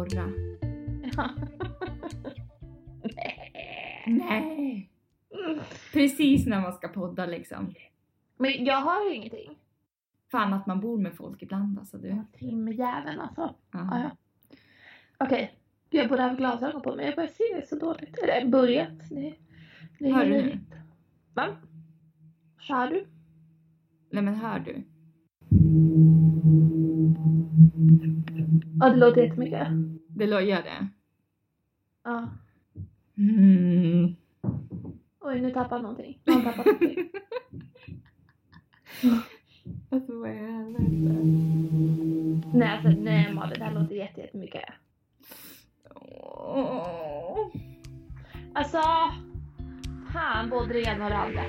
porra. Ja. Nej. Precis när man ska podda liksom. Men jag har ju ingenting. Fan att man bor med folk ibland alltså du. Timjäveln alltså. Ja. Okej. Jag borde ha glasögon på mig. Jag börjar se så dåligt. Eller börjat. Det, det Hör du nu? Va? Hör du? Nej men hör du? Ja, det låter jättemycket. Det gör det? Ja. Mm. Oj, nu tappade någonting. Någon tappade någonting. Alltså vad i helvete? nej, alltså nej Malin. Det här låter jätte- jättemycket. Alltså. Fan, både det ena och det andra.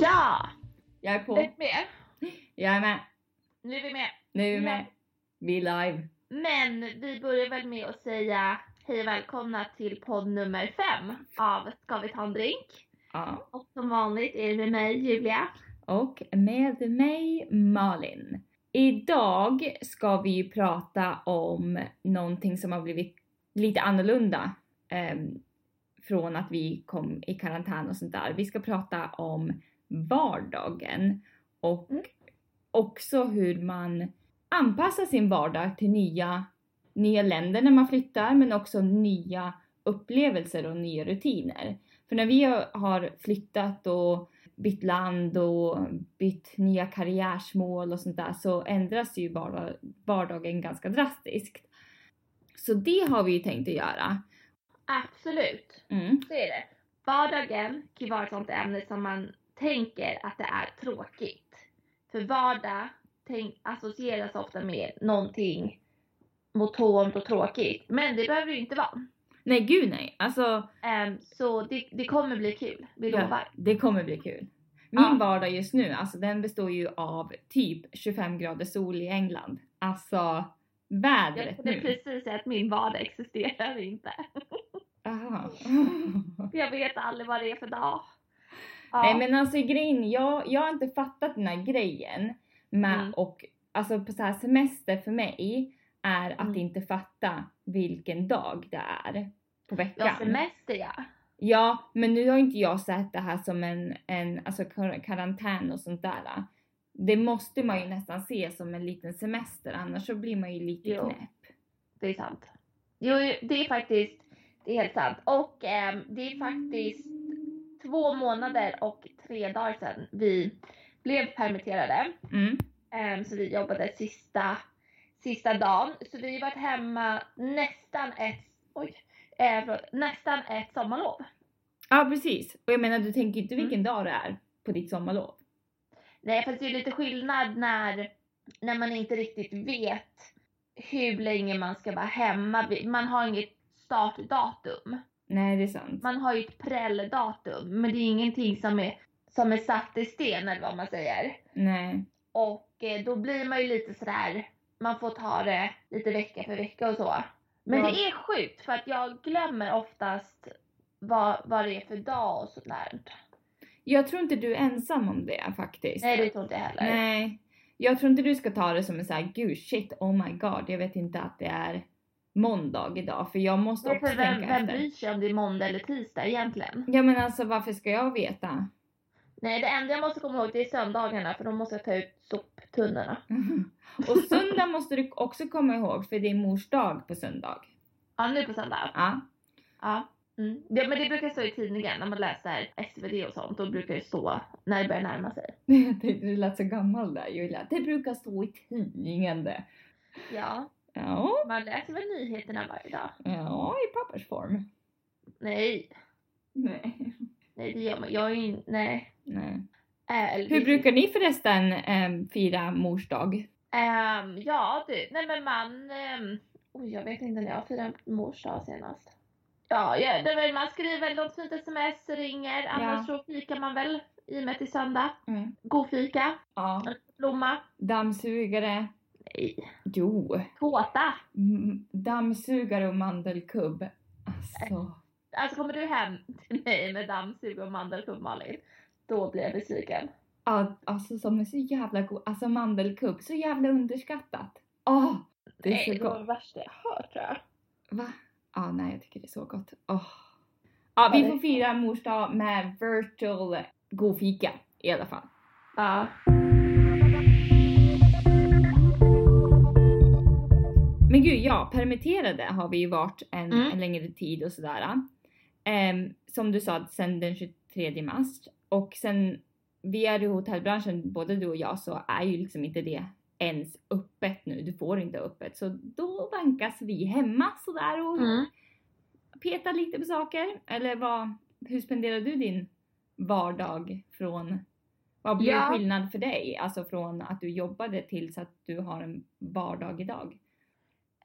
Ja! Jag är på. Är du med? Jag är med. Nu är vi med. Nu är vi med. Vi är live. Men vi börjar väl med att säga hej och välkomna till podd nummer fem av Ska vi ta en drink? Ja. Och som vanligt är det med mig Julia. Och med mig Malin. Idag ska vi ju prata om någonting som har blivit lite annorlunda ehm, från att vi kom i karantän och sånt där. Vi ska prata om vardagen och Mm. också hur man anpassar sin vardag till nya, nya länder när man flyttar men också nya upplevelser och nya rutiner. För när vi har flyttat och bytt land och bytt nya karriärsmål och sånt där så ändras ju vardag, vardagen ganska drastiskt. Så det har vi ju tänkt att göra. Absolut, Mm. det är det. Vardagen kan ju vara ett sånt ämne som man tänker att det är tråkigt. För vardag tänk, associeras ofta med någonting monotont och tråkigt. Men det behöver ju inte vara. Nej gud nej, alltså Ehm, så det, det kommer bli kul, vi ja, lovar. det kommer bli kul. Min Ja. vardag just nu, alltså den består ju av typ 25 grader sol i England. Alltså Jag vädret nu. precis att min vardag existerar inte. Aha. Jag vet aldrig vad det är för dag. Ja. Nej men alltså grejen, jag, jag har inte fattat den här grejen med Mm. och alltså på så här semester för mig är att Mm. inte fatta vilken dag det är på veckan. Ja, semester ja. Ja, men nu har inte jag sett det här som en, en alltså kar- karantän och sånt där. Det måste man ju nästan se som en liten semester annars så blir man ju lite Jo. knäpp. Det är sant. Jo, det är faktiskt, det är helt sant. Och ehm, det är faktiskt två månader och tre dagar sedan vi blev permitterade. Mm. Ehm, så vi jobbade sista, sista dagen. Så vi har varit hemma nästan ett, oj, eh, förlåt, nästan ett sommarlov. Ja precis. Och jag menar du tänker inte Mm. vilken dag det är på ditt sommarlov. Nej, fast det är lite skillnad när, när man inte riktigt vet hur länge man ska vara hemma. Man har inget startdatum. Nej det är sant. Man har ju ett prälldatum, men det är ingenting som är, som är satt i sten eller vad man säger. Nej. Och eh, då blir man ju lite sådär, man får ta det lite vecka för vecka och så. Men Ja. det är sjukt för att jag glömmer oftast vad, vad det är för dag och sånt där. Jag tror inte du är ensam om det faktiskt. Nej, det tror inte jag heller. Nej. Jag tror inte du ska ta det som en sån här gud shit oh my god jag vet inte att det är måndag idag för jag måste också vem, tänka vem efter. bryr sig om det är måndag eller tisdag egentligen? Ja men alltså varför ska jag veta? Nej, det enda jag måste komma ihåg det är söndagarna för då måste jag ta ut soptunnorna. Och söndag måste du också komma ihåg för det är mors dag på söndag. Ja, nu på söndag. Ja. Ja. Mm. Det, men det brukar stå i tidningen när man läser SvD och sånt. Då brukar det stå när det börjar närma sig. Du lät så gammal där Julia. Det brukar stå i tidningen det. Ja, Ja, man läser väl nyheterna varje dag? ja i pappersform. Nej, Nej. nej det gör man. Jag är ju nej. Nej. Äh, Hur brukar ni förresten äm, fira mors dag? Ehm, ja du, nej men man... Um, oj, jag vet inte när jag firade mors dag senast. Ja, ja det väl, man skriver något fint sms, ringer. Annars så fikar man väl i och med till söndag. Mm. God fika, Ja. blomma. Dammsugare. Nej. Jo. Tårta. Mm, Dammsugare och mandelkubb. Alltså. Alltså kommer du hem till mig med dammsugare och mandelkubb Malin, då blir jag besviken. Ja, alltså som är så jävla god. Alltså mandelkubb, så jävla underskattat. Åh, det är Nej, så det var gott. det värsta jag hört tror jag. Va? Ja, nej jag tycker det är så gott. Åh. Ja, vi får fira mors dag med virtual god fika i alla fall. Ja. Men gud, ja, permitterade har vi ju varit en, Mm. en längre tid och sådär. Ehm, som du sa, sen den 23 mars. Och sen, vi är i hotellbranschen, både du och jag, så är ju liksom inte det ens öppet nu. Du får inte öppet. Så då vankas vi hemma sådär och Mm. petar lite på saker. Eller vad, hur spenderar du din vardag från, vad blir Ja. skillnad för dig? Alltså från att du jobbade tills att du har en vardag idag.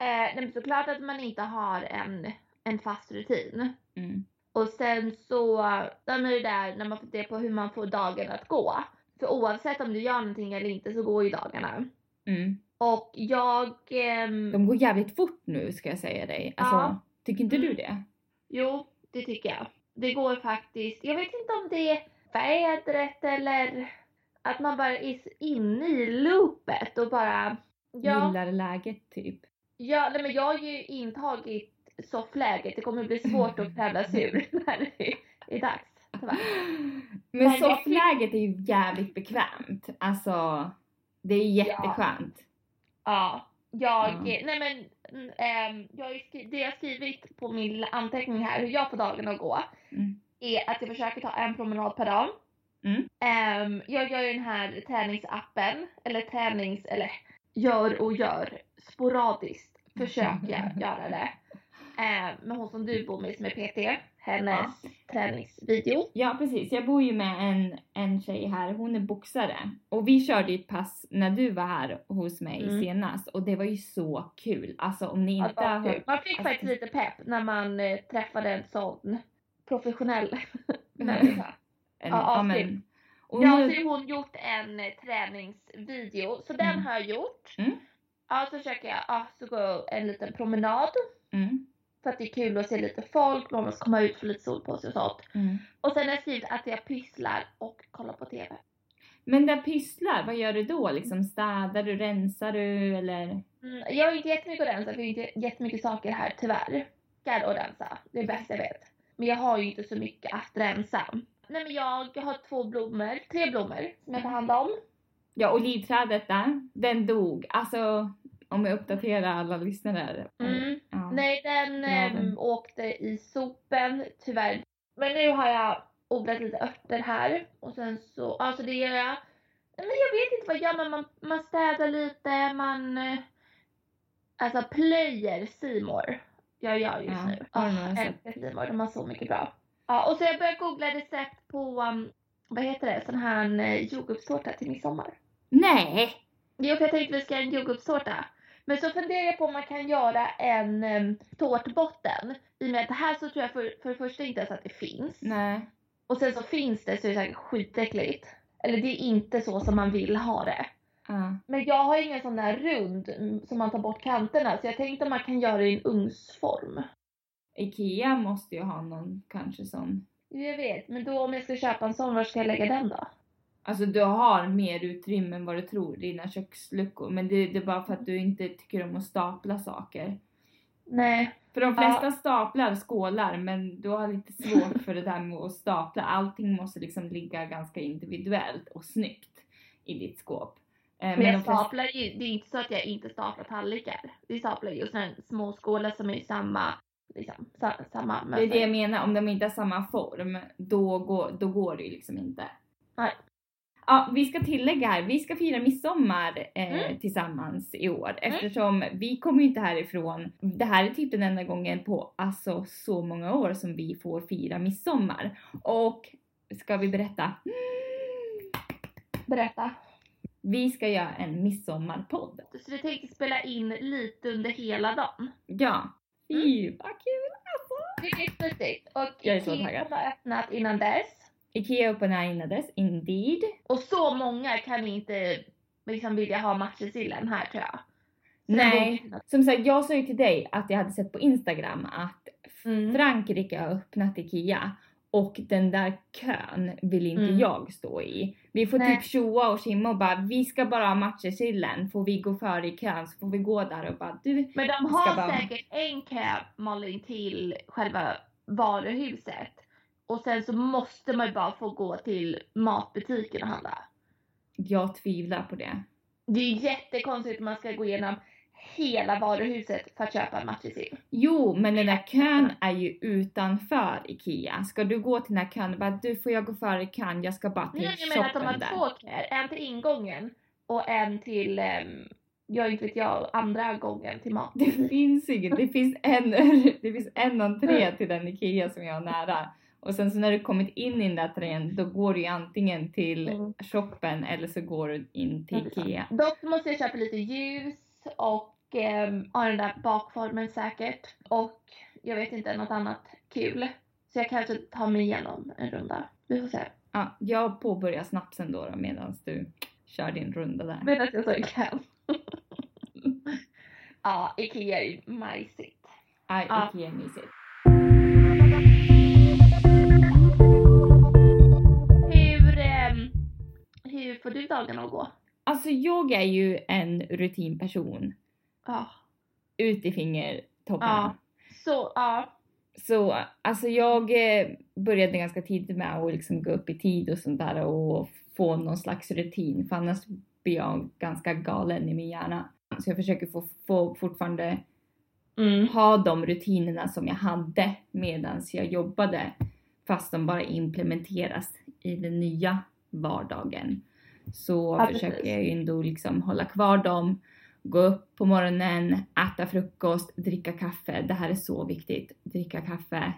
Eh, nej, men såklart att man inte har en, en fast rutin. Mm. Och sen så, de är det där när man funderar på hur man får dagen att gå. För oavsett om du gör någonting eller inte så går ju dagarna. Mm. Och jag, ehm, De går jävligt fort nu ska jag säga dig. Alltså, Ja. Tycker inte du Mm. det? jo det tycker jag. Det går faktiskt, jag vet inte om det är vädret eller att man bara är inne i loopet och bara, ja. Gillar läget typ. Ja, nej, men jag har ju intagit soffläget. Det kommer bli svårt att sig ur när det är dags. Tyvärr. Men jag- soffläget är ju jävligt bekvämt. Alltså, det är jätteskönt. Ja, jag, Ja. nej men, mm, ehm, jag det jag skrivit på min anteckning här, hur jag får dagen att gå, Mm. är att jag försöker ta en promenad per dag. Mm. Ehm, jag gör ju den här träningsappen, eller tränings, eller gör och gör, sporadiskt försöker göra det. Ehm, med hon som du bor med som är PT, hennes träningsvideo. Ja precis, jag bor ju med en, en tjej här, hon är boxare. Och vi körde ett pass när du var här hos mig Mm. senast och det var ju så kul. Alltså om ni Ja, inte har hört... Man fick alltså- faktiskt lite pepp när man eh, träffade en sån professionell människa. En, Ja, ja, men. Och Ja, nu- så har hon gjort en eh, träningsvideo, så den Mm. har jag gjort. Mm. Ja, så försöker jag ja, så gå en liten promenad. mm, För att det är kul att se lite folk, man måste komma ut för lite sol på sig och sånt. mm. Och sen har jag skrivit att jag pysslar och kollar på TV. Men där pysslar, vad gör du då? Liksom städar du, rensar du eller? Mm, jag har inte jättemycket att rensa för jag har inte jättemycket saker här tyvärr. Ska och rensa, det är det bästa jag vet. Men jag har ju inte så mycket att rensa. Nej men jag har två blommor, tre blommor som jag tar hand om. Ja, olivträdet där, den dog. Alltså, om jag uppdaterar alla lyssnare. Mm. Ja. Nej den Bladen. ehm, åkte i sopen tyvärr. Men nu har jag odlat lite örter här och sen så, alltså det gör jag. Men jag vet inte vad jag gör men man, man städar lite, man eh, alltså plöjer Simor. Jag gör just Ja, nu. Oh, några recept? älskar Simor, de har så mycket bra. Ja och så jag börjat googla recept på, um, vad heter det, sån här eh, jordgubbstårta till midsommar. Nej! Jo, för jag tänkte vi ska göra en jordgubbstårta. Men så funderar jag på om man kan göra en um, tårtbotten. I och med att det här så tror jag för, för det första inte ens att det finns. Nej. Och sen så finns det så är det säkert skitäckligt. Eller det är inte så som man vill ha det. Ja. Men jag har ingen sån där rund mm, som man tar bort kanterna. Så jag tänkte om man kan göra det i en ugnsform. Ikea måste ju ha någon kanske sån. Jag vet, men då om jag ska köpa en sån, var ska jag lägga den då? Alltså du har mer utrymme än vad du tror, dina köksluckor. Men det, det är bara för att du inte tycker om att stapla saker. Nej. För de Ja. flesta staplar skålar men du har lite svårt för det där med att stapla. Allting måste liksom ligga ganska individuellt och snyggt i ditt skåp. Eh, Men de jag flesta- staplar ju, det är inte så att jag inte staplar tallrikar. Vi staplar ju såna här små skålar som är i samma, liksom, sa, samma Det är det mönster. jag menar, om de inte har samma form, då går, då går det ju liksom inte. Nej. Ja, vi ska tillägga här, vi ska fira midsommar eh, Mm. tillsammans i år eftersom vi kommer ju inte härifrån. Det här är typ den enda gången på alltså så många år som vi får fira midsommar. Och ska vi berätta? Mm, Berätta. vi ska göra en midsommarpodd. Så vi tänkte spela in lite under hela dagen. Ja. Fy vad kul! Det är mysigt. Och Jag är så Ikea har öppnat innan dess. Ikea öppnar innan dess, indeed. Och så många kan inte liksom vilja ha matjessillen här tror jag. Sen Nej. Som sagt, jag sa ju till dig att jag hade sett på Instagram att Mm. Frankrike har öppnat IKEA och den där kön vill inte Mm. jag stå i. Vi får Nej. typ tjoa och simma och bara vi ska bara ha matchersillen, får vi gå före i kön så får vi gå där och bara du Men de har bara- säkert en kö Malin till själva varuhuset. Och sen så måste man ju bara få gå till matbutiken och handla. jag tvivlar på det. Det är jättekonstigt att man ska gå igenom hela varuhuset för att köpa en matjessill. Jo, men den där kön är ju utanför IKEA. Ska du gå till den här kön och bara du får jag gå före i kön, jag ska bara till Nej, jag menar att de shoppen har där. två köer. En till ingången och en till, um, jag inte vet jag, andra gången till Det matbutiken. finns inget, det finns en, det finns en entré till den IKEA som jag har nära. Och sen så när du kommit in i den där entrén då går du ju antingen till Mm. shoppen eller så går du in till det. IKEA. Dock måste jag köpa lite ljus och um, ha den där bakformen säkert. Och jag vet inte, något annat kul. Så jag kanske tar mig igenom en runda. Vi får se. Ja, jag påbörjar snapsen då, då medan du kör din runda där. Medan jag så kan. ja, Ikea är ju majsigt. Ja. IKEA är mysigt. Hur, ehm, hur får du dagarna att gå? Alltså jag är ju en rutinperson. Ja. Ut i fingertopparna. Ja. Så, ja. Så alltså jag eh, började ganska tidigt med att liksom gå upp i tid och sånt där och få någon slags rutin för annars blir jag ganska galen i min hjärna. Så jag försöker få, få fortfarande Mm. ha de rutinerna som jag hade medan jag jobbade fast de bara implementeras i den nya vardagen. Så Ja, försöker jag ju ändå liksom hålla kvar dem, gå upp på morgonen, äta frukost, dricka kaffe. Det här är så viktigt. Dricka kaffe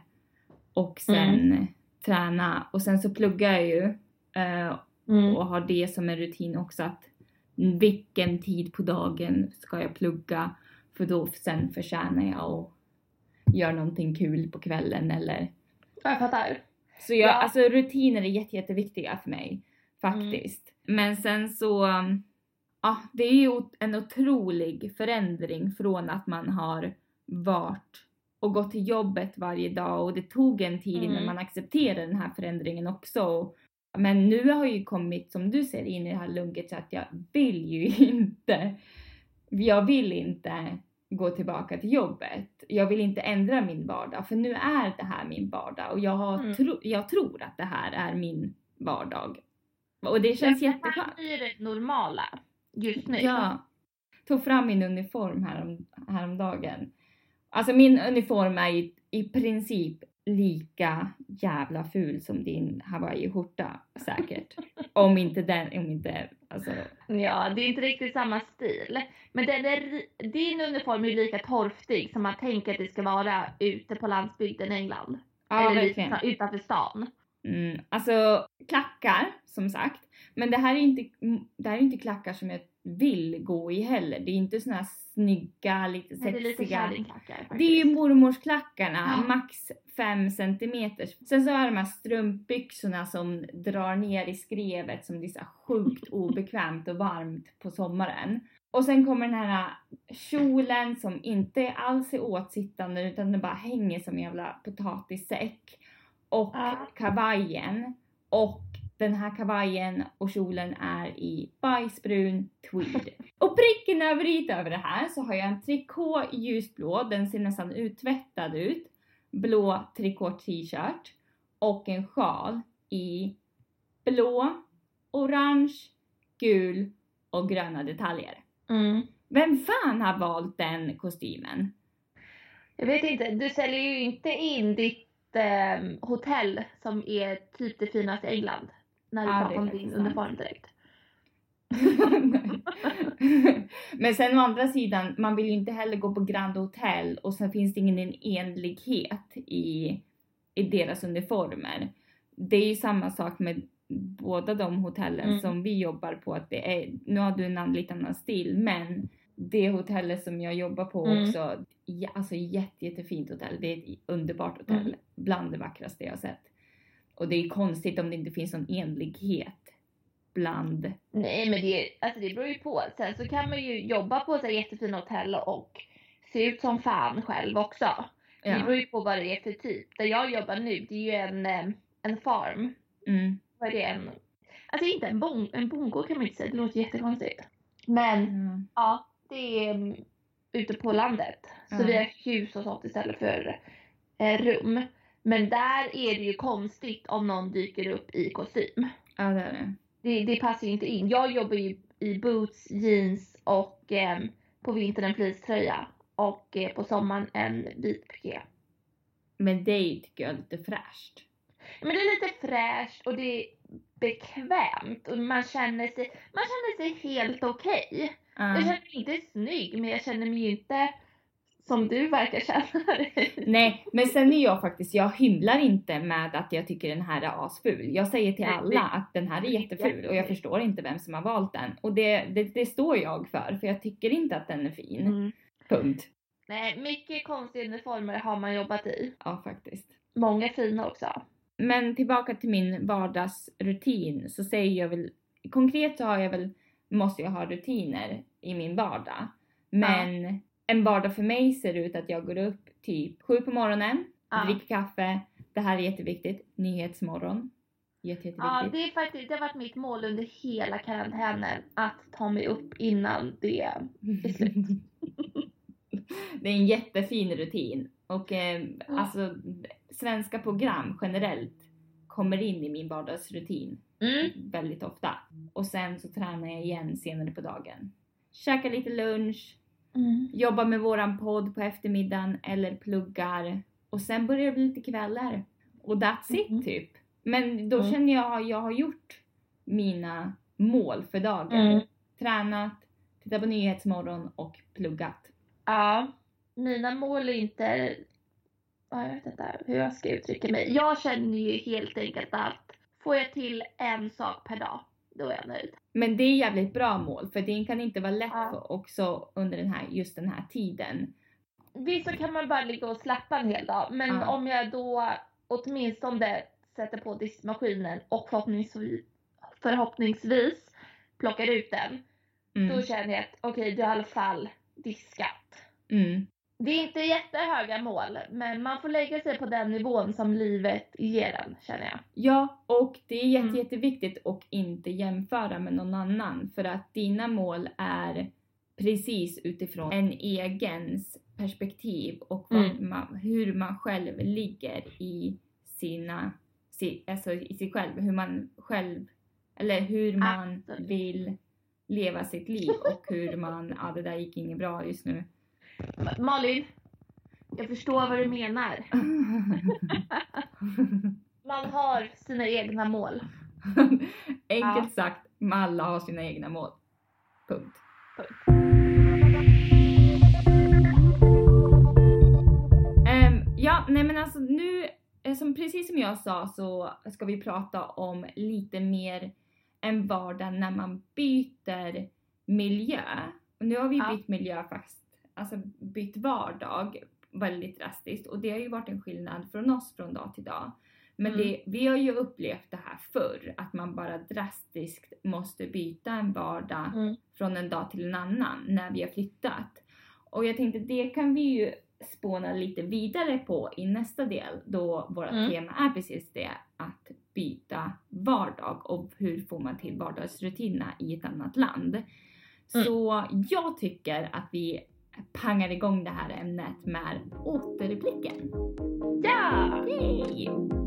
och sen träna och sen så pluggar jag ju eh, Mm. och har det som en rutin också att vilken tid på dagen ska jag plugga för då sen förtjänar jag att göra någonting kul på kvällen eller Jag fattar. så jag, Ja. alltså rutiner är jätte, jätteviktiga för mig faktiskt. Men sen så, ja det är ju en otrolig förändring från att man har varit och gått till jobbet varje dag och det tog en tid innan Mm. man accepterade den här förändringen också. Men nu har jag ju kommit, som du ser, in i det här lunket så att jag vill ju inte, jag vill inte gå tillbaka till jobbet. Jag vill inte ändra min vardag för nu är det här min vardag och jag, har Mm. tro, jag tror att det här är min vardag. Och det känns Det här jätteskönt. blir det normala just nu. Ja. Tog fram min uniform härom, häromdagen. Alltså min uniform är i, i princip lika jävla ful som din hawaiiskjorta säkert. om inte den, om inte alltså. Ja, det är inte riktigt samma stil. Men den är, din uniform är lika torftig som man tänker att det ska vara ute på landsbygden i England. Ja Eller verkligen. utanför stan. Mm, alltså klackar som sagt. Men det här är inte, det här är inte klackar som jag vill gå i heller. Det är inte såna här snygga, lite Men det är lite sexiga. kärringklackar faktiskt. Det är mormorsklackarna, Ja. max 5 centimeter. Sen så är de här strumpbyxorna som drar ner i skrevet som det är så sjukt obekvämt och varmt på sommaren. Och sen kommer den här kjolen som inte alls är åtsittande utan den bara hänger som en jävla potatissäck. Och Ja. kavajen. Och den här kavajen och kjolen är i bajsbrun tweed. Och pricken över i över det här så har jag en trikå ljusblå, den ser nästan uttvättad ut. Blå trikå t-shirt och en sjal i blå, orange, gul och gröna detaljer. Mm. Vem fan har valt den kostymen? Jag vet inte, du säljer ju inte in ditt ehm, hotell som är typ det finaste i England. När du pratar är om din sant. uniform direkt. Men sen å andra sidan, man vill ju inte heller gå på Grand Hotel och sen finns det ingen enlighet i, i deras uniformer. Det är ju samma sak med båda de hotellen Mm. som vi jobbar på. Att det är, nu har du en lite annan stil men det hotellet som jag jobbar på Mm. också, ja, alltså jätte, jättefint hotell. Det är ett underbart hotell. Mm. Bland det vackraste jag har sett. Och det är konstigt om det inte finns någon enlighet bland... Nej men det, alltså det beror ju på. Sen så kan man ju jobba på så här jättefina hotell och se ut som fan själv också. Det beror ju på vad det är för typ. Där jag jobbar nu, det är ju en, en farm. Mm. Vad är det? En, alltså inte en, bong, en bongo kan man inte säga, det låter jättekonstigt. Men Ja. ja, det är mm, ute på landet. Så Ja. vi har hus och sånt istället för eh, rum. Men där är det ju konstigt om någon dyker upp i kostym. ja, det är det. Det, det passar ju inte in. Jag jobbar ju i boots, jeans och eh, på vintern en fleecetröja. Och eh, på sommaren en vit piké. Men det tycker jag är lite fräscht. Men det är lite fräscht och det bekvämt och man känner sig, man känner sig helt okej. Ja. Jag känner mig inte snygg men jag känner mig ju inte som du verkar känna dig. Nej, men sen är jag faktiskt, jag hymlar inte med att jag tycker den här är asful. Jag säger till alla att den här är jätteful och jag förstår inte vem som har valt den. Och det, det, det står jag för, för jag tycker inte att den är fin. Mm. Punkt. Nej, mycket konstiga uniformer har man jobbat i. Ja, faktiskt. Många fina också. Men tillbaka till min vardagsrutin så säger jag väl, konkret så har jag väl, måste jag ha rutiner i min vardag. Men en vardag för mig ser ut att jag går upp typ sju på morgonen, Ja. dricker kaffe, det här är jätteviktigt, nyhetsmorgon. Jätte, Ja, det, är faktiskt, det har varit mitt mål under hela karantänen att ta mig upp innan det är slut. det är en jättefin rutin och eh, Ja. alltså svenska program generellt kommer in i min vardagsrutin Mm. väldigt ofta. Och sen så tränar jag igen senare på dagen. Käkar lite lunch, Mm. jobbar med våran podd på eftermiddagen eller pluggar. Och sen börjar det bli lite kvällar. Och that's it Mhm. typ. Men då Mm. känner jag att jag har gjort mina mål för dagen. Mm. Tränat, tittat på Nyhetsmorgon och pluggat. Ja, mina mål är inte... Ja, jag vet inte hur jag ska uttrycka mig. Jag känner ju helt enkelt att får jag till en sak per dag, då är jag nöjd. Men det är jävligt bra mål för det kan inte vara lätt Ja. också under den här, just den här tiden. Visst så kan man bara ligga och slappa en hel dag, men Ja. om jag då åtminstone sätter på diskmaskinen och förhoppningsvis, förhoppningsvis plockar ut den, Mm. då känner jag att okej, du har i alla fall diskat. Mm. Det är inte jättehöga mål, men man får lägga sig på den nivån som livet ger en, känner jag. Ja, och det är jätte, Mm. jätteviktigt att inte jämföra med någon annan för att dina mål är precis utifrån en egens perspektiv och Mm. man, hur man själv ligger i sina, si, alltså i sig själv, hur man själv, eller hur man Absolut. vill leva sitt liv och hur man, ja det där gick inget bra just nu. Ma- Malin, jag förstår vad du menar. Man har sina egna mål. Enkelt sagt, alla har sina egna mål. Punkt. Ehm, ja, nej men alltså nu, eh, som, precis som jag sa så ska vi prata om lite mer en vardag när man byter miljö. Och nu har vi bytt miljö fast, alltså bytt vardag väldigt drastiskt och det har ju varit en skillnad från oss från dag till dag. Men Mm. det, vi har ju upplevt det här förr, att man bara drastiskt måste byta en vardag Mm. från en dag till en annan när vi har flyttat. Och jag tänkte det kan vi ju spåna lite vidare på i nästa del då vårt Mm. tema är precis det att byta vardag och hur får man till vardagsrutinerna i ett annat land. Mm. Så jag tycker att vi pangar igång det här ämnet med återblicken. Ja! Yay!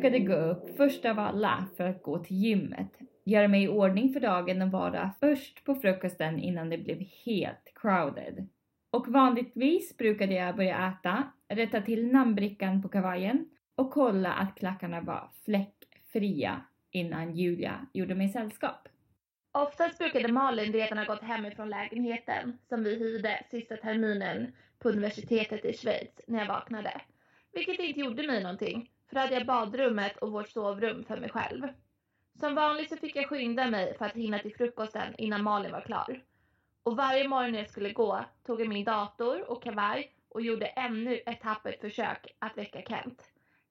Brukade gå upp först av alla för att gå till gymmet, göra mig i ordning för dagen och vara först på frukosten innan det blev helt crowded. Och vanligtvis brukade jag börja äta, rätta till namnbrickan på kavajen och kolla att klackarna var fläckfria innan Julia gjorde mig sällskap. Oftast brukade Malin redan ha gått hemifrån lägenheten som vi hyrde sista terminen på universitetet i Schweiz när jag vaknade. Vilket inte gjorde mig någonting, för då hade jag badrummet och vårt sovrum för mig själv. Som vanligt så fick jag skynda mig för att hinna till frukosten innan Malin var klar. Och varje morgon när jag skulle gå tog jag min dator och kavaj och gjorde ännu ett tappert försök att väcka Kent.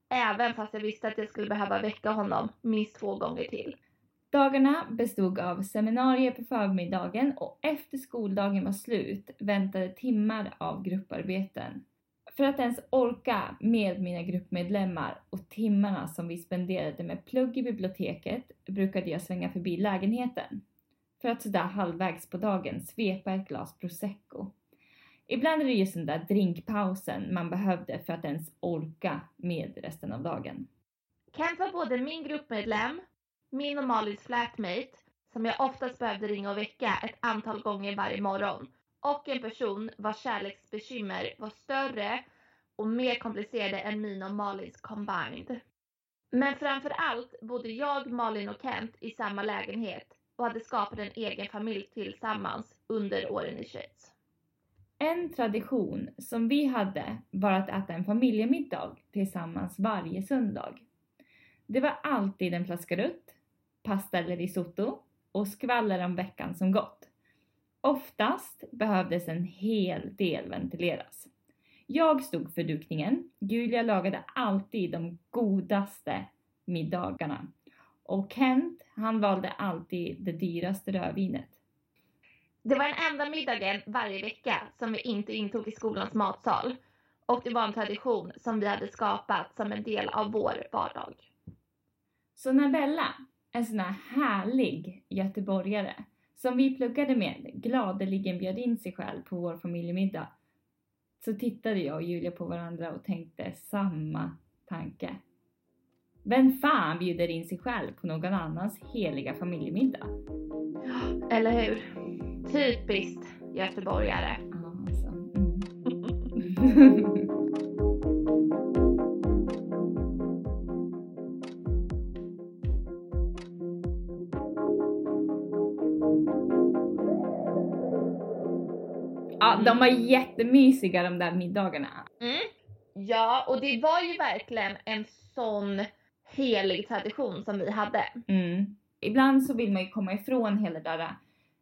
Även fast jag visste att jag skulle behöva väcka honom minst två gånger till. Dagarna bestod av seminarier på förmiddagen och efter skoldagen var slut väntade timmar av grupparbeten. För att ens orka med mina gruppmedlemmar och timmarna som vi spenderade med plugg i biblioteket brukade jag svänga förbi lägenheten. För att sådär halvvägs på dagen svepa ett glas prosecco. Ibland är det just den där drinkpausen man behövde för att ens orka med resten av dagen. Kent var både min gruppmedlem, min och Malins flatmate, som jag oftast behövde ringa och väcka ett antal gånger varje morgon, och en person vars kärleksbekymmer var större och mer komplicerade än min och Malins combined. Men framför allt bodde jag, Malin och Kent i samma lägenhet och hade skapat en egen familj tillsammans under åren i Schweiz. En tradition som vi hade var att äta en familjemiddag tillsammans varje söndag. Det var alltid en flaska rött, pasta eller risotto och skvaller om veckan som gått. Oftast behövdes en hel del ventileras. Jag stod för dukningen. Julia lagade alltid de godaste middagarna. Och Kent, han valde alltid det dyraste rödvinet. Det var den enda middagen varje vecka som vi inte intog i skolans matsal. Och det var en tradition som vi hade skapat som en del av vår vardag. Så när Bella, en sån här härlig göteborgare, som vi pluggade med, gladeligen bjöd in sig själv på vår familjemiddag, så tittade jag och Julia på varandra och tänkte samma tanke. Vem fan bjuder in sig själv på någon annans heliga familjemiddag? Eller hur? Typiskt göteborgare. Alltså. Mm. ja, de var jättemysiga de där middagarna. Mm. Ja, och det var ju verkligen en sån helig tradition som vi hade. Mm. Ibland så vill man ju komma ifrån hela där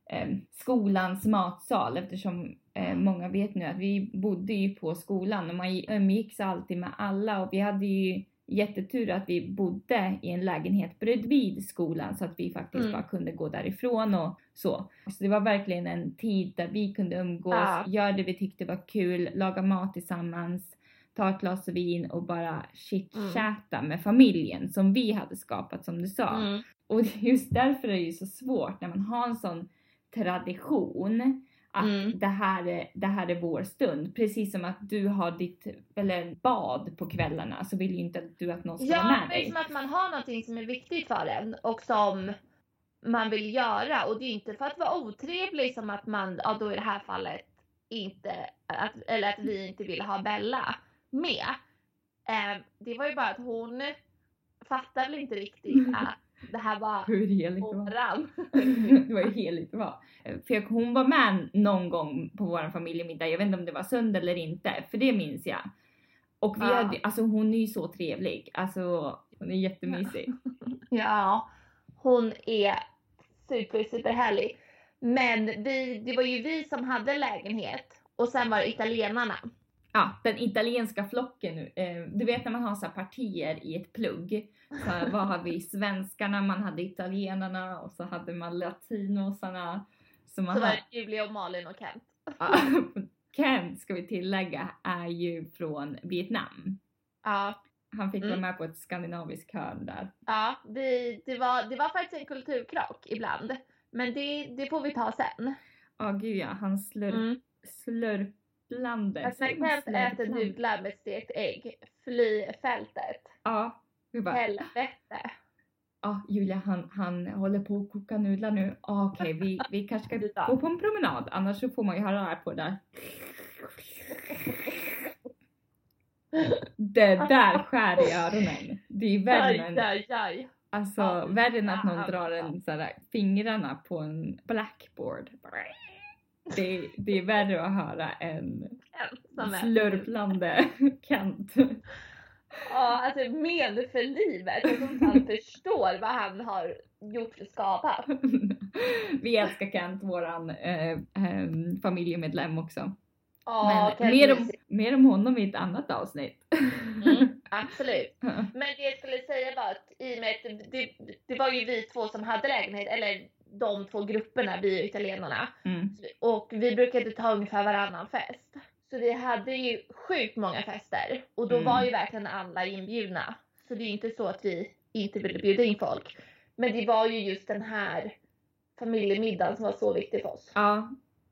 eh, skolans matsal eftersom eh, många vet nu att vi bodde ju på skolan och man umgicks alltid med alla och vi hade ju jättetur att vi bodde i en lägenhet bredvid skolan så att vi faktiskt mm. bara kunde gå därifrån och så. Så det var verkligen en tid där vi kunde umgås, ja. göra det vi tyckte var kul, laga mat tillsammans, ta ett glas vin och bara chitchatta mm. med familjen som vi hade skapat som du sa. Mm. Och just därför är det ju så svårt när man har en sån tradition att mm. det, här är, det här är vår stund. Precis som att du har ditt eller bad på kvällarna så vill ju inte du att någon ska ja, vara med dig. Ja, som att man har någonting som är viktigt för en och som man vill göra och det är inte för att vara otrevlig som att man, ja då i det här fallet inte, att, eller att vi inte vill ha Bella med. Eh, det var ju bara att hon fattar väl inte riktigt att det här var Hur heligt det var. det var ju heligt det var. För hon var med någon gång på vår familjemiddag, jag vet inte om det var söndag eller inte, för det minns jag. Och vi ja. hade, alltså hon är ju så trevlig, alltså hon är jättemysig. ja, hon är super super härlig. Men vi, det var ju vi som hade lägenhet och sen var det italienarna ja, den italienska flocken. Eh, du vet när man har så partier i ett plugg. Så vad har vi? Svenskarna, man hade italienarna och så hade man latinosarna. Så, man så var det Julia och Malin och Kent. Kent ska vi tillägga är ju från Vietnam. Ja. Han fick mm. vara med på ett skandinaviskt hörn där. Ja, vi, det, var, det var faktiskt en kulturkrock ibland. Men det, det får vi ta sen. Ja, oh, gud ja. Han slurp, mm. slurp landet. Kent äter nudlar med stekt ägg. Fly fältet. Ja. Bara, Helvete. Ja, Julia han, han håller på att koka nudlar nu. Okej, okay, vi, vi kanske ska gå på en promenad. Annars så får man ju höra här på där. Det där skär i öronen. Det är värre än. Alltså, värre än att någon drar en, sådär, fingrarna på en blackboard det, det är värre att höra än slurplande Kent. Ja, alltså men för livet. Jag tror inte han förstår vad han har gjort för skada. Vi älskar Kent, våran eh, eh, familjemedlem också. Ja, Men mer om, mer om honom i ett annat avsnitt. Mm, absolut. Men det jag skulle säga var att i och med att det, det var ju vi två som hade lägenhet, eller de två grupperna, vi och italienarna. Mm. Och vi brukade ta ungefär varannan fest. Så vi hade ju sjukt många fester. Och då Mm. var ju verkligen alla inbjudna. Så det är ju inte så att vi inte ville bjuda in folk. Men det var ju just den här familjemiddagen som var så viktig för oss. Ja,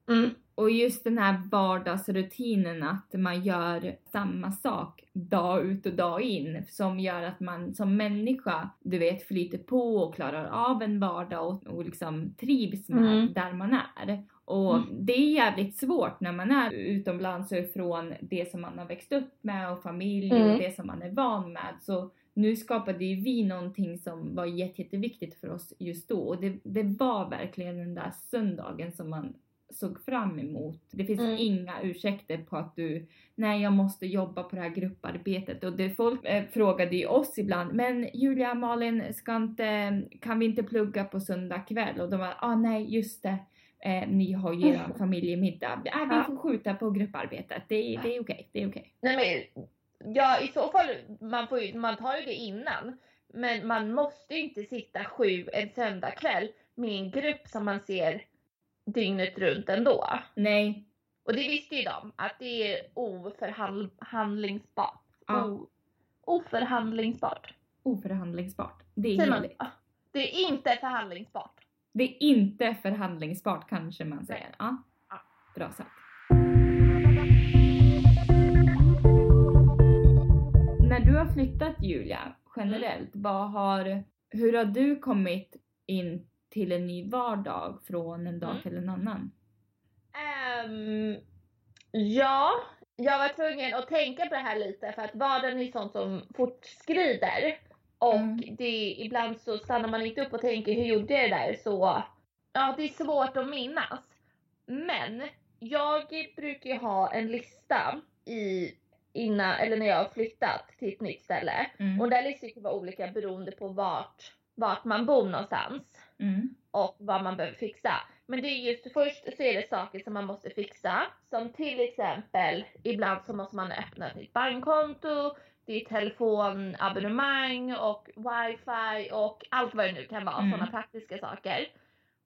Mm. och just den här vardagsrutinen att man gör samma sak dag ut och dag in som gör att man som människa, du vet, flyter på och klarar av en vardag och, och liksom trivs med Mm. där man är. Och Mm. det är jävligt svårt när man är utomlands och ifrån det som man har växt upp med och familj Mm. och det som man är van med. Så nu skapade ju vi någonting som var jätte, jätteviktigt för oss just då och det, det var verkligen den där söndagen som man såg fram emot. Det finns Mm. inga ursäkter på att du, nej jag måste jobba på det här grupparbetet och det folk eh, frågade ju oss ibland, men Julia, Malin, ska inte, kan vi inte plugga på söndag kväll? Och de var, ah nej just det, eh, ni har ju er familjemiddag. Nej, vi får skjuta på grupparbetet, det, är- det är okej, det är okej. Nej men, ja i så fall, man, får ju, man tar ju det innan. Men man måste ju inte sitta sju en söndagkväll med en grupp som man ser dygnet runt ändå. Nej, Och det visste ju de, att det är oförhandlingsbart. Ja. O, oförhandlingsbart. oförhandlingsbart. Det är. Ja. Det är inte förhandlingsbart. Det är inte förhandlingsbart kanske man säger. Ja. Ja. Bra sagt. När du har flyttat Julia, generellt, vad har, hur har du kommit in till en ny vardag från en dag Mm. till en annan? Ehm, ja, jag var tvungen att tänka på det här lite för att vardagen är sånt som fortskrider. Och Mm. det, ibland så stannar man inte upp och tänker hur gjorde jag det där? Så ja, det är svårt att minnas. Men jag brukar ju ha en lista i, innan, eller när jag har flyttat till ett nytt ställe. Mm. Och den listan kan vara olika beroende på vart, vart man bor någonstans Mm. och vad man behöver fixa. Men det är just först så är det saker som man måste fixa. Som till exempel, ibland så måste man öppna ett nytt bankkonto, är telefonabonnemang och wifi och allt vad det nu kan vara, Mm. sådana praktiska saker.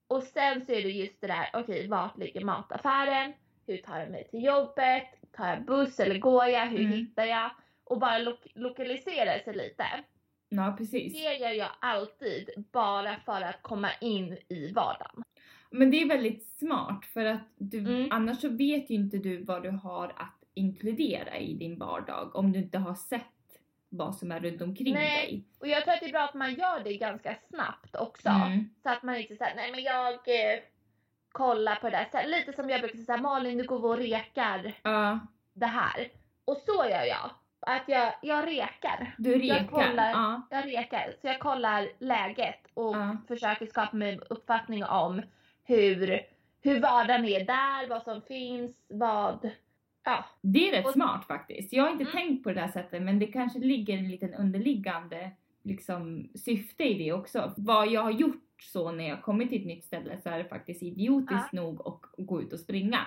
Och sen så är det just det där, okej vart ligger mataffären? Hur tar jag mig till jobbet? Tar jag buss eller går jag? Hur Mm. hittar jag? Och bara lo- lokalisera sig lite. Ja, precis. Det gör jag alltid bara för att komma in i vardagen. Men det är väldigt smart för att du, Mm. annars så vet ju inte du vad du har att inkludera i din vardag om du inte har sett vad som är runt omkring Nej. dig. Och jag tror att det är bra att man gör det ganska snabbt också. Mm. Så att man inte säger nej men jag eh, kollar på det där. Så lite som jag brukar säga, Malin nu går och rekar Ja, det här. Och så gör jag. Att jag, jag rekar. du rekar. Jag kollar. Ja. Jag rekar. Så jag kollar läget och Ja. försöker skapa mig en uppfattning om hur, hur vardagen är där, vad som finns, vad... Ja. Det är rätt Och- smart faktiskt. Jag har inte Mm. tänkt på det där sättet men det kanske ligger en liten underliggande liksom, syfte i det också. Vad jag har gjort så när jag kommit till ett nytt ställe så är det faktiskt idiotiskt nog att gå ut och springa.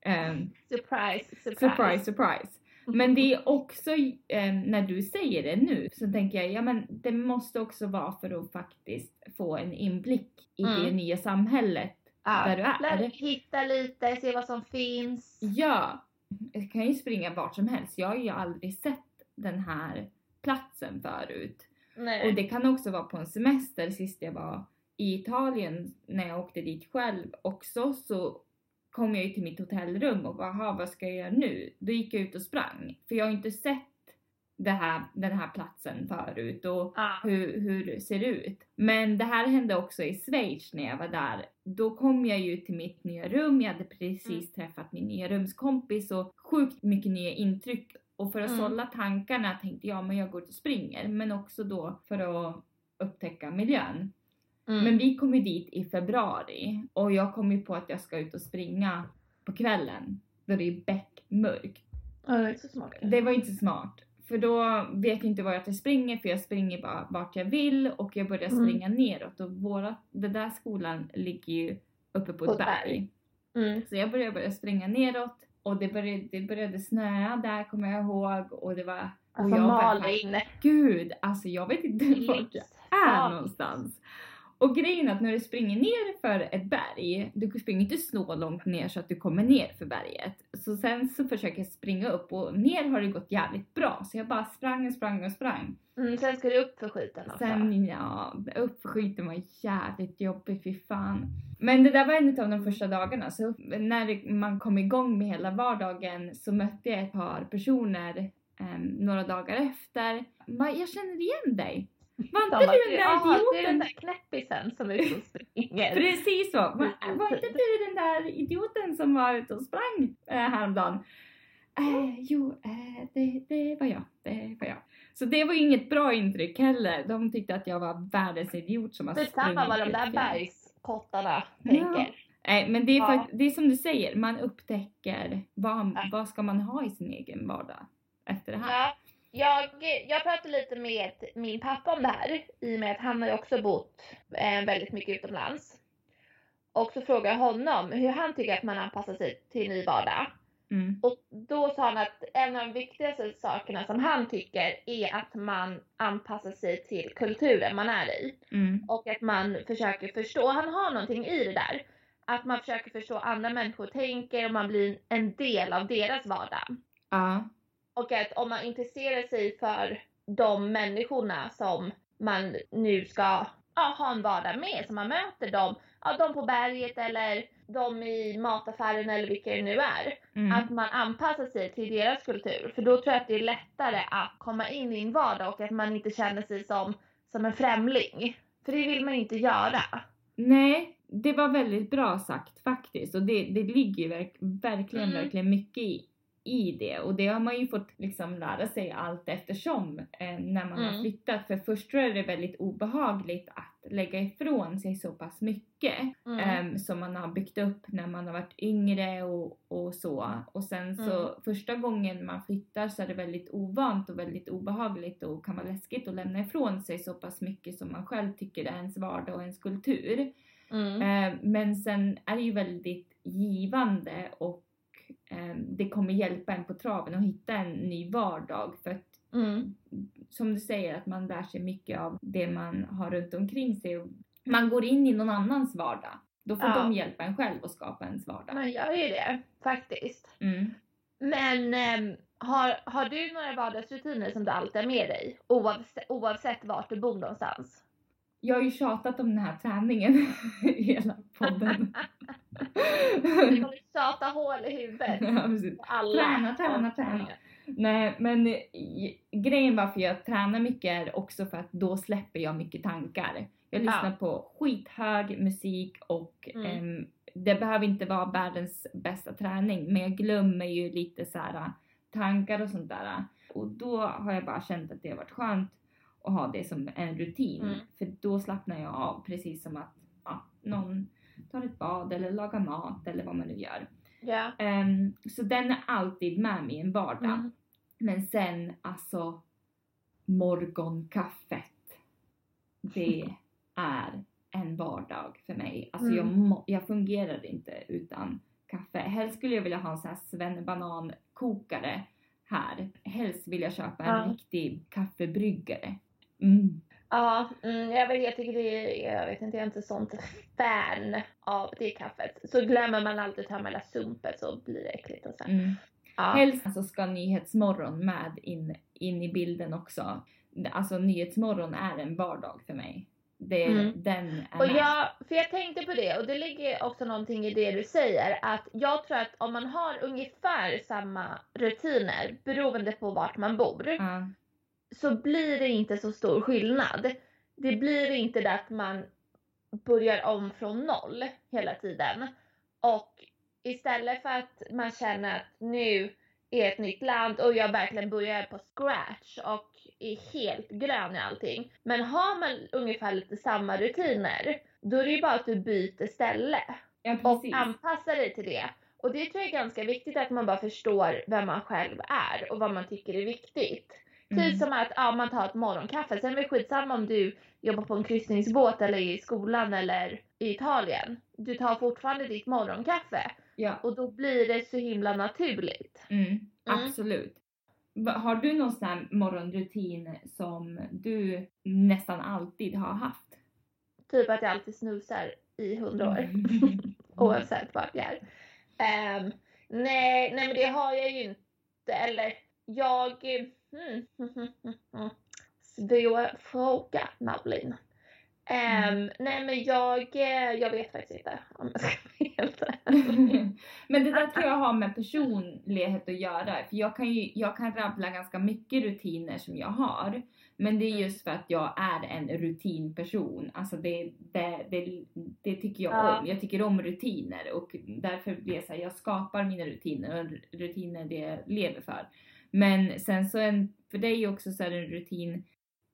Ehm, Surprise, surprise. surprise, surprise. Men det är också, eh, när du säger det nu, så tänker jag, ja men det måste också vara för att faktiskt få en inblick i Mm. det nya samhället Ja. där du är. Lär hitta lite, se vad som finns. Ja, jag kan ju springa vart som helst. Jag har ju aldrig sett den här platsen förut. Nej. Och det kan också vara på en semester sist jag var i Italien när jag åkte dit själv också så kom jag ju till mitt hotellrum och bara, "Aha, vad ska jag göra nu? Då gick jag ut och sprang. För jag har inte sett här, den här platsen förut och ja. hur, hur det ser ut. Men det här hände också i Schweiz när jag var där. Då kom jag ju till mitt nya rum, jag hade precis Mm. träffat min nya rumskompis och sjukt mycket nya intryck. Och för att Mm. sålla tankarna tänkte jag, men jag går ut och springer. Men också då för att upptäcka miljön. Mm. Men vi kom ju dit i februari och jag kom ju på att jag ska ut och springa på kvällen. Då det är beckmörkt. Ja, det är inte så smart. Det var inte så smart. För då vet jag inte vart jag springer för jag springer bara vart jag vill och jag börjar Mm. springa neråt och våra, den där skolan ligger ju uppe på På ett ett berg. berg. Mm. Så jag började börja springa neråt och det började, det började snöa där kommer jag ihåg och det var... Och Alltså jag bara, Malin. Gud, alltså jag vet inte vart jag är någonstans. Och grejen är att när du springer ner för ett berg, du springer inte så långt ner så att du kommer ner för berget. Så sen så försöker jag springa upp och ner har det gått jävligt bra. Så jag bara sprang och sprang och sprang. Mm, sen ska du upp för skiten också. Sen ja, upp för skiten var jävligt jobbigt, fy fan. Men det där var en av de första dagarna, så när man kom igång med hela vardagen så mötte jag ett par personer em, några dagar efter. Jag känner igen dig. Var inte bara, du den där "Ja, det är den idioten? där knäppisen som är ute och springer. Precis så. Var, var inte du den där idioten som var ute och sprang eh, häromdagen? Eh, jo, eh, det, det var jag. Det var jag. Så det var inget bra intryck heller. De tyckte att jag var världens idiot som har Detsamma vad de sprungit där bergskottarna Ja. tänker. Nej, men det är, Ja. det är som du säger, man upptäcker vad, Ja. vad ska man ha i sin egen vardag efter det här. Ja, jag, jag pratade lite med min pappa om det här i och med att han har ju också bott eh, väldigt mycket utomlands. Och så frågade jag honom hur han tycker att man anpassar sig till ny vardag. Mm. Och då sa han att en av de viktigaste sakerna som han tycker är att man anpassar sig till kulturen man är i. Mm. Och att man försöker förstå, han har någonting i det där. Att man försöker förstå andra människor tänker och man blir en del av deras vardag. Ja. Och att om man intresserar sig för de människorna som man nu ska ja, ha en vardag med, som man möter dem, ja, de på berget eller de i mataffären eller vilka det nu är. Mm. Att man anpassar sig till deras kultur. För då tror jag att det är lättare att komma in i en vardag och att man inte känner sig som, som en främling. För det vill man inte göra. Nej, det var väldigt bra sagt faktiskt. Och det, det ligger ju verk, verkligen, Mm. verkligen mycket i, i det. Och det har man ju fått liksom lära sig allt eftersom eh, när man har Mm. flyttat. För först tror jag det är väldigt obehagligt att lägga ifrån sig så pass mycket. Mm. Ehm, som man har byggt upp när man har varit yngre och, och så. Och sen så Mm. första gången man flyttar så är det väldigt ovant och väldigt obehagligt och kan vara läskigt att lämna ifrån sig så pass mycket som man själv tycker är ens vardag och ens kultur. Eh, men sen är det ju väldigt givande och eh, det kommer hjälpa en på traven att hitta en ny vardag. För att Mm. som du säger att man lär sig mycket av det man har runt omkring sig. Man går in i någon annans vardag. Då får Ja. de hjälpa en själv att skapa ens vardag. Man gör ju det, faktiskt. Mm. Men ehm, har, har du några vardagsrutiner som du alltid har med dig? Oavsett, oavsett vart du bor någonstans? Jag har ju tjatat om den här träningen i hela podden. Du kommer tjata hål i huvudet Ja, precis. alla. Träna, träna, träna. Nej, men i- grejen varför jag tränar mycket är också för att då släpper jag mycket tankar. Jag Ja. lyssnar på skithög musik och Mm. ehm, det behöver inte vara världens bästa träning men jag glömmer ju lite så här äh, tankar och sånt där. Och då har jag bara känt att det har varit skönt att ha det som en rutin. Mm. För då slappnar jag av precis som att ja, någon tar ett bad eller lagar mat eller vad man nu gör. Ja. Ehm, så den är alltid med mig i en vardag. Mm. Men sen alltså morgonkaffet. Det är en vardag för mig. Alltså jag, Mm. må, jag fungerar inte utan kaffe. Helst skulle jag vilja ha en sån här svennebanan-kokare här. Helst vill jag köpa en Ja. riktig kaffebryggare. Mm. Ja, mm, jag, vet, jag tycker det är, jag vet inte, jag är inte sånt fan av det kaffet. Så glömmer man alltid ta med där sumpet så blir det äckligt och så. Mm. Ja. Helst så ska Nyhetsmorgon med in, in i bilden också. Alltså Nyhetsmorgon är en vardag för mig. Det, Mm. Den är Och jag, för jag tänkte på det och det ligger också någonting i det du säger att jag tror att om man har ungefär samma rutiner beroende på vart man bor Ja. Så blir det inte så stor skillnad. Det blir inte det att man börjar om från noll hela tiden. Och istället för att man känner att nu är ett nytt land och jag verkligen börjar på scratch och är helt grön i allting. Men har man ungefär lite samma rutiner, då är det ju bara att du byter ställe ja, och anpassar dig till det. Och det tror jag är ganska viktigt att man bara förstår vem man själv är och vad man tycker är viktigt. Mm. Typ som att ja, man tar ett morgonkaffe. Sen är det skitsamma om du jobbar på en kryssningsbåt eller i skolan eller i Italien. Du tar fortfarande ditt morgonkaffe Ja, och då blir det så himla naturligt. mm, absolut. Va- Har du någon sån här morgonrutin som du nästan alltid har haft? Typ att jag alltid snusar i hundra år. Mm. Oavsett vart jag är. Ehm, nej, nej men det har jag ju inte. Eller jag... Hmm, svår fråga Madeleine. Ehm, Nej men jag, eh, jag vet faktiskt inte om jag ska vara helt ärlig. Men det där tror jag har med personlighet att göra. För jag kan ju jag kan rabbla ganska mycket rutiner som jag har. Men det är just för att jag är en rutinperson. Alltså det, det, det, det tycker jag Ja. om. Jag tycker om rutiner och därför blir det så här, jag skapar mina rutiner och rutiner det jag lever för. Men sen så en, för dig också så är det en rutin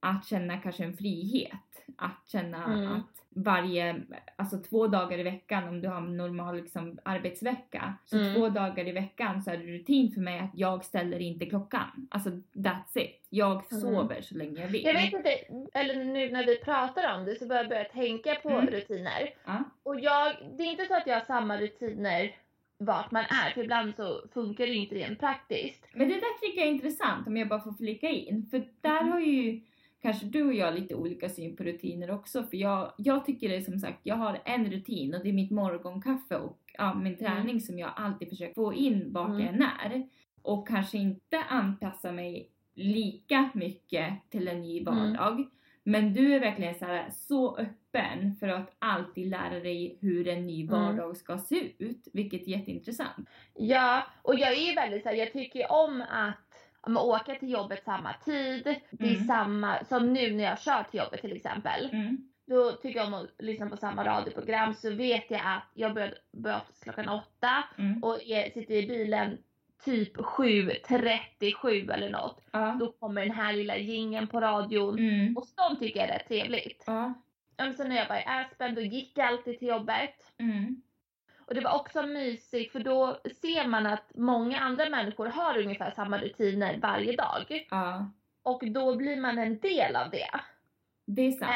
att känna kanske en frihet. Att känna Mm. att varje, alltså två dagar i veckan om du har en normal liksom, arbetsvecka. Så Mm. två dagar i veckan så är det rutin för mig att jag ställer inte klockan. Alltså that's it. Jag Mm. sover så länge jag vill. Jag vet inte, eller nu när vi pratar om det så börjar jag börja tänka på Mm. rutiner. Ja. Och jag, det är inte så att jag har samma rutiner vart man är, för ibland så funkar det inte rent praktiskt. Men det där tycker jag är intressant om jag bara får flika in. För där Mm. har ju kanske du och jag lite olika syn på rutiner också. För jag, jag tycker det som sagt, jag har en rutin och det är mitt morgonkaffe och ja, min träning som jag alltid försöker få in vart Mm. jag än är. Och kanske inte anpassa mig lika mycket till en ny Mm. Men du är verkligen så, här, så öppen för att alltid lära dig hur en ny Mm. vardag ska se ut. Vilket är jätteintressant. Ja, och jag är ju väldigt så här, jag tycker om att men åka till jobbet samma tid. Det är Mm. samma, som nu när jag kör till jobbet till exempel. Mm. Då tycker jag om att lyssna på samma radioprogram så vet jag att jag börjar, börjar klockan åtta Mm. och är, sitter i bilen typ 7.37 eller något. Ja. Då kommer den här lilla jingeln på radion. Mm. Och sånt tycker jag är rätt trevligt. Ja. Men Så när jag var i Aspen då gick jag alltid till jobbet. Mm. Och det var också mysigt för då ser man att många andra människor har ungefär samma rutiner varje dag. Ja. Och då blir man en del av det. Det är sant.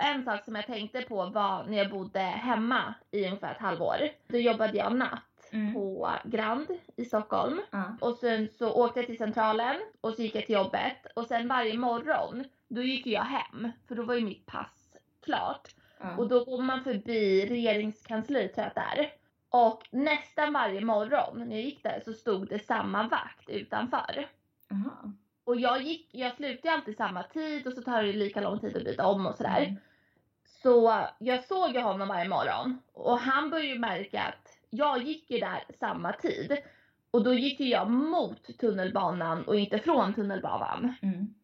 Eh, En sak som jag tänkte på var när jag bodde hemma i ungefär ett halvår. Då jobbade jag natt Mm. på Grand i Stockholm. Ja. Och sen så åkte jag till centralen och så gick jag till jobbet. Och sen varje morgon, då gick jag hem. För då var ju mitt pass klart. Ja. Och då går man förbi regeringskansliet tror jag att det är. Och nästan varje morgon när jag gick där så stod det samma vakt utanför. Och jag, gick, jag slutade alltid samma tid och så tar det lika lång tid att byta om och sådär. Mm. Så jag såg ju honom varje morgon och han började ju märka att jag gick ju där samma tid. Och då gick ju jag mot tunnelbanan och inte från tunnelbanan. Mm.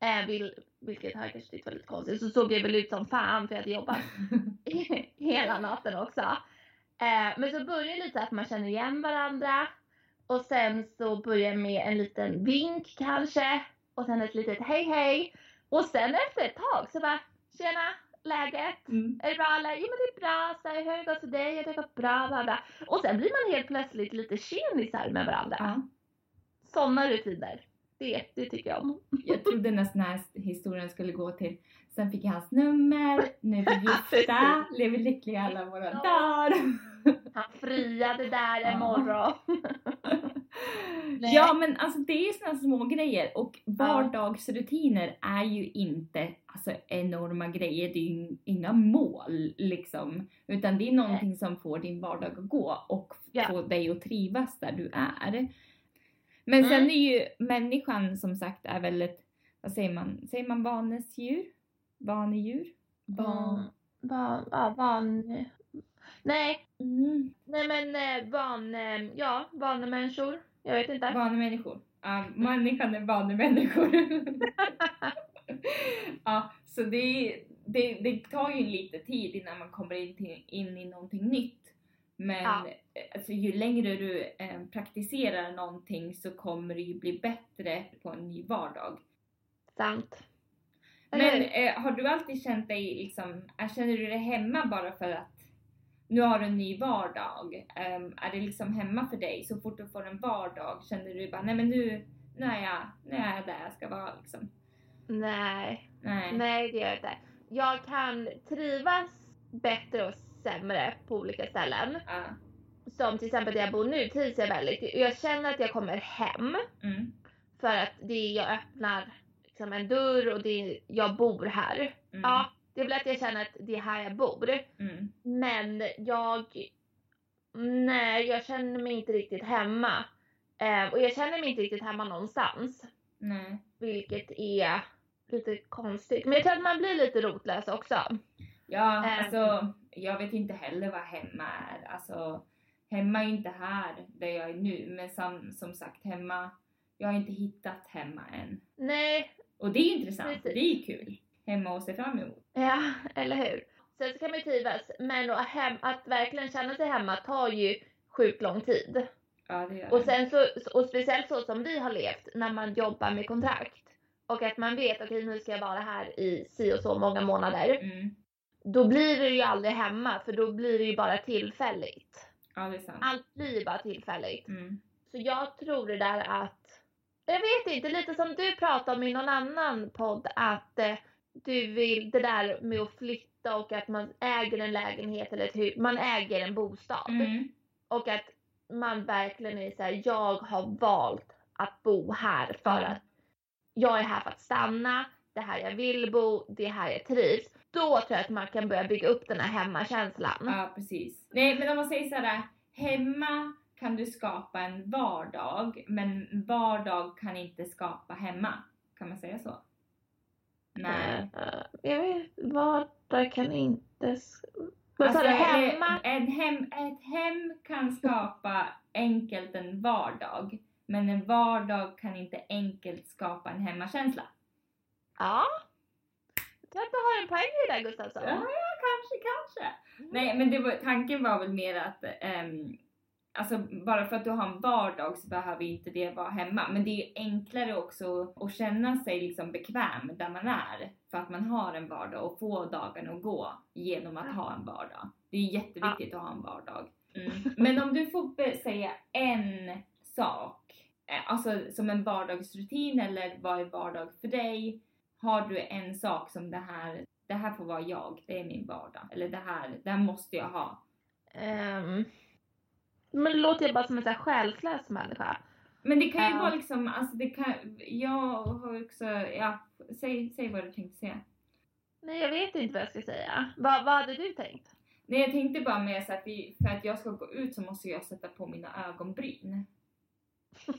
Eh, vil, vilket han kanske tyckte var lite konstigt. Så såg jag väl ut som fan för jag hade jobbat hela natten också. Eh, men så börjar det lite att man känner igen varandra. Och sen så börjar med en liten vink kanske. Och sen ett litet hej hej. Och sen efter ett tag så bara tjena, läget? Mm. Är det bra eller? Jo men det är bra, så här, hur har det gått för dig? Det har gått bra, bla bla. Och sen blir man helt plötsligt lite tjenisar med varandra. Ja. Sådana rutiner. Det, det tycker jag om. Jag trodde nästan den här historien skulle gå till Sen fick jag hans nummer, nu är vi gifta, lever lyckliga alla våra dagar. Han friade där en Ja. morgon. Nej. Ja men alltså det är ju såna små grejer och vardagsrutiner är ju inte alltså, enorma grejer, det är ju inga mål liksom. Utan det är någonting som får din vardag att gå och Ja. få dig att trivas där du är. Men sen Mm. är ju människan som sagt är väldigt, vad säger man, säger man vanesdjur? Vanedjur? Van... Mm. Van, ja, van... Nej, Mm. nej men eh, van... eh, Ja, vanemänniskor. Jag vet inte. Vanemänniskor. Ja, människan är vanemänniskor. ja, så det, det, det tar ju lite tid innan man kommer in, till, in i någonting nytt. Men Ja. eh, alltså, ju längre du eh, praktiserar någonting så kommer det ju bli bättre på en ny vardag. Sant. Men eh, har du alltid känt dig liksom, eh, känner du dig hemma bara för att nu har du en ny vardag? Ehm, är det liksom hemma för dig? Så fort du får en vardag känner du bara, nej men nu, nu är jag, nu är jag där jag ska vara liksom. Nej, Nej. nej det gör jag inte. Jag kan trivas bättre och sämre på olika ställen. Ja. Som till exempel där jag bor nu trivs jag väldigt. Jag känner att jag kommer hem Mm. för att det är, jag öppnar liksom en dörr och det är, jag bor här. Mm. Ja, det är väl att jag känner att det är här jag bor. Mm. Men jag, nej jag känner mig inte riktigt hemma. Eh, och jag känner mig inte riktigt hemma någonstans. Nej. Vilket är lite konstigt. Men jag tror att man blir lite rotlös också. Ja, Ehm. alltså jag vet inte heller vad hemma är. Alltså hemma är inte här där jag är nu, men som, som sagt hemma, jag har inte hittat hemma än. Nej, Och det är intressant, Precis. det är kul. Hemma och se fram emot. ja, eller hur. Sen så kan man ju trivas, men att, hem, att verkligen känna sig hemma tar ju sjukt lång tid. Ja, det gör Och det. sen så, och speciellt så som vi har levt när man jobbar med kontrakt. Och att man vet, okej nu ska jag vara här i si och så många månader. Mm. Då blir du ju aldrig hemma för då blir det ju bara tillfälligt. Ja, det är sant. Allt blir ju bara tillfälligt. Mm. Så jag tror det där att, jag vet inte, lite som du pratade om i någon annan podd att eh, du vill det där med att flytta och att man äger en lägenhet eller ett hus, man äger en bostad. Mm. Och att man verkligen är såhär, jag har valt att bo här för att jag är här för att stanna, det är här jag vill bo, det är här jag trivs. Då tror jag att man kan börja bygga upp den här hemmakänslan. Ja, precis. Nej, men om man säger såhär, hemma kan du skapa en vardag, men vardag kan inte skapa hemma. Kan man säga så? Nej. Eh, jag vet, vardag kan inte... Vad sa Alltså, du? eller, Hemma? En hem, ett hem kan skapa enkelt en vardag, men en vardag kan inte enkelt skapa en hemmakänsla. Ja. Jag tror att du har en poäng i det där Gustafsson. Ja, ja, kanske, kanske. Nej, men var, tanken var väl mer att ehm, Alltså bara för att du har en vardag så behöver inte det vara hemma. Men det är ju enklare också att känna sig liksom bekväm där man är. För att man har en vardag och få dagen att gå genom att ha en vardag. Det är jätteviktigt att ha en vardag. Mm. Men om du får säga en sak, eh, alltså som en vardagsrutin eller vad är vardag för dig? Har du en sak som det här, det här får vara jag, det är min vardag. Eller det här, det här måste jag ha. Ehm, men låter jag bara som en sån här själslös människa. Men det kan ju Ja. vara liksom, alltså det kan, jag har också, ja, säg, säg vad du tänkte säga. Nej, jag vet inte vad jag ska säga. Vad, vad hade du tänkt? Nej jag tänkte bara mer så att vi, för att jag ska gå ut så måste jag sätta på mina ögonbryn.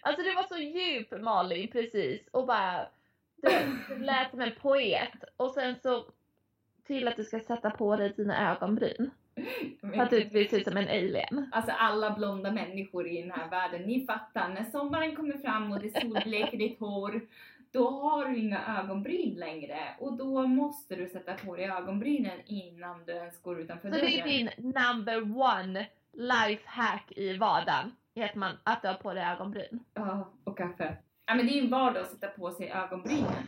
Alltså det var så djup Malin precis och bara du, du lät som en poet och sen så till att du ska sätta på dig dina ögonbryn. För att du vill se ut som en alien. Alltså alla blonda människor i den här världen, ni fattar. När sommaren kommer fram och det solbleker ditt hår, då har du inga ögonbryn längre. Och då måste du sätta på dig ögonbrynen innan du ens går utanför Så det är din number one life hack i vardagen. Är att, man, att du har på dig ögonbryn. Ja, och kaffe. Ja men det är ju en vardag att sätta på sig ögonbrynen.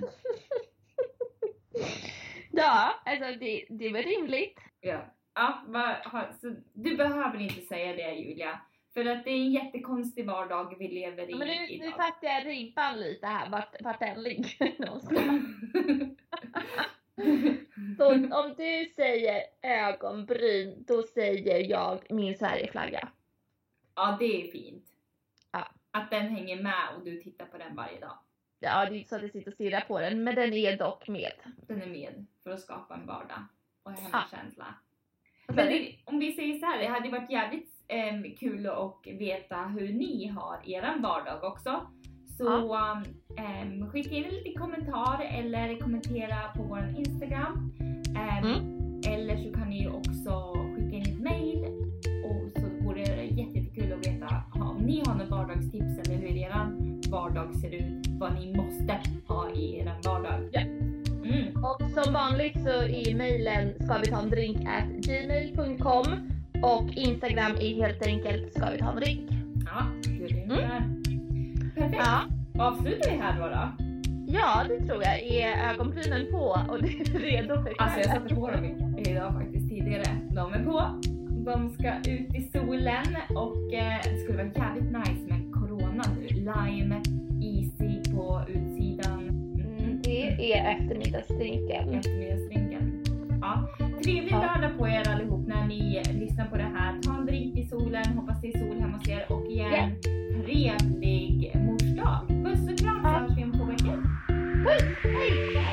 Ja, alltså det, det är väl rimligt. Ja. Ja, ha, så du behöver inte säga det Julia. För att det är en jättekonstig vardag vi lever i Ja, Men nu, nu idag. fattar jag ribban lite här, vart, vart den ligger någonstans. Så om du säger ögonbryn, då säger jag min Sverigeflagga. ja, det är fint. Ja. Att den hänger med och du tittar på den varje dag. Ja, det är inte så att jag sitter och stirrar på den, men den är dock med. Den är med för att skapa en vardag och en hemmakänsla. Men om vi säger så här, det hade varit jävligt em, kul att veta hur ni har eran vardag också. Så em, skicka in en liten kommentar eller kommentera på vår Instagram. Em, Mm. Eller så kan ni ju också skicka in ett mail. Och så vore det jätte- jättekul att veta om ni har några vardagstips eller hur eran vardag ser ut. Vad ni måste ha Och som vanligt så är mejlen ska vi ta en drink at gmail.com och Instagram är helt enkelt ska vi ta en drink. Ja, det är det ungefär. Perfekt. Ja, Avslutar vi här då? då? ja det tror jag. Är ögonbrynen på och du är redo för Alltså jag kvällen? satte på dem idag faktiskt tidigare. De är på. De ska ut i solen och eh, det skulle vara jävligt nice med corona nu? Lime, isig på utsidan är eftermiddagsdrinken. Eftermiddagsdrinken. Ja. Trevligt ja. att på er allihop när ni lyssnar på det här. Ta en drink i solen, hoppas det är sol hemma hos er och igen, yeah. trevlig morsdag. Puss och kram så hörs vi om två veckor. Puss! Hej!